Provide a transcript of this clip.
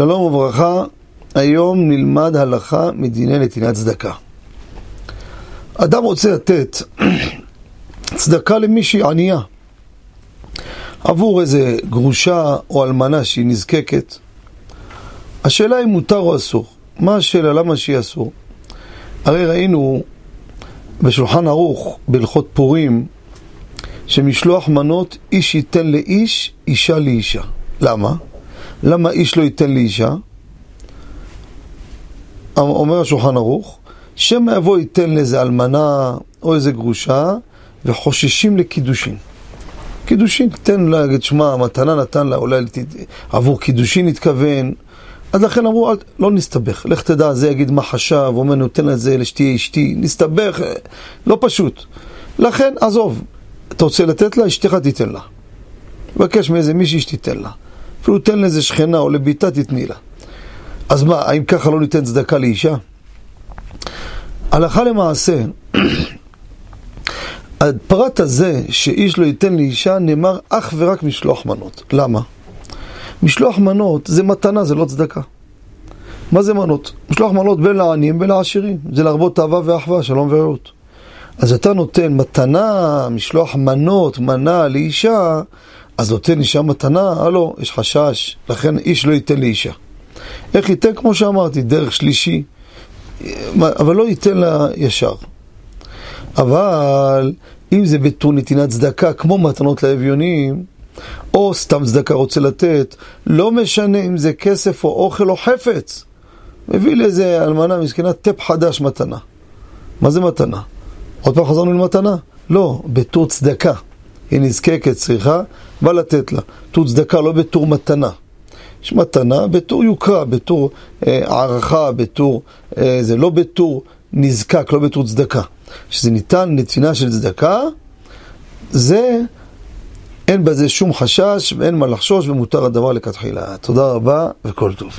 שלום וברכה, היום נלמד הלכה מדיני נתינת צדקה. אדם רוצה לתת צדקה למישהי ענייה עבור איזה גרושה או אלמנה שהיא נזקקת. השאלה אם מותר או אסור. מה השאלה? למה שהיא אסור? הרי ראינו בשולחן ערוך, בהלכות פורים, שמשלוח מנות איש ייתן לאיש, אישה לאישה. למה? למה איש לא ייתן לאישה? אומר השולחן ערוך, שמא יבוא ייתן לאיזה אלמנה או איזה גרושה וחוששים לקידושין. קידושין, תן לה, להגיד, שמע, המתנה נתן לה, אולי עבור קידושין התכוון. אז לכן אמרו, לא נסתבך, לך תדע, זה יגיד מה חשב, אומר, נותן לה את זה לשתהיה אשתי, נסתבך, לא פשוט. לכן, עזוב, אתה רוצה לתת לה, אשתך תיתן לה. תבקש מאיזה מישהי שתיתן לה. אפילו תן לאיזה שכנה או לביתה, תתני לה. אז מה, האם ככה לא ניתן צדקה לאישה? הלכה למעשה, הפרט הזה שאיש לא ייתן לאישה נאמר אך ורק משלוח מנות. למה? משלוח מנות זה מתנה, זה לא צדקה. מה זה מנות? משלוח מנות בין לעניים בין לעשירים. זה להרבות אהבה ואחווה, שלום ורעות. אז אתה נותן מתנה, משלוח מנות, מנה לאישה, אז נותן אישה מתנה, הלו, יש חשש, לכן איש לא ייתן לאישה. איך ייתן? כמו שאמרתי, דרך שלישי, אבל לא ייתן לה ישר. אבל אם זה בתור נתינת צדקה, כמו מתנות לאביונים, או סתם צדקה רוצה לתת, לא משנה אם זה כסף או אוכל או חפץ. מביא לאיזה אלמנה מסכנה טפ חדש מתנה. מה זה מתנה? עוד פעם חזרנו למתנה? לא, בתור צדקה. היא נזקקת, צריכה, בא לתת לה. בתור צדקה, לא בתור מתנה. יש מתנה בתור יוקרה, בתור אה, הערכה, בתור... אה, זה לא בתור נזקק, לא בתור צדקה. כשזה ניתן נתינה של צדקה, זה, אין בזה שום חשש ואין מה לחשוש ומותר הדבר לכתחילה. תודה רבה וכל טוב.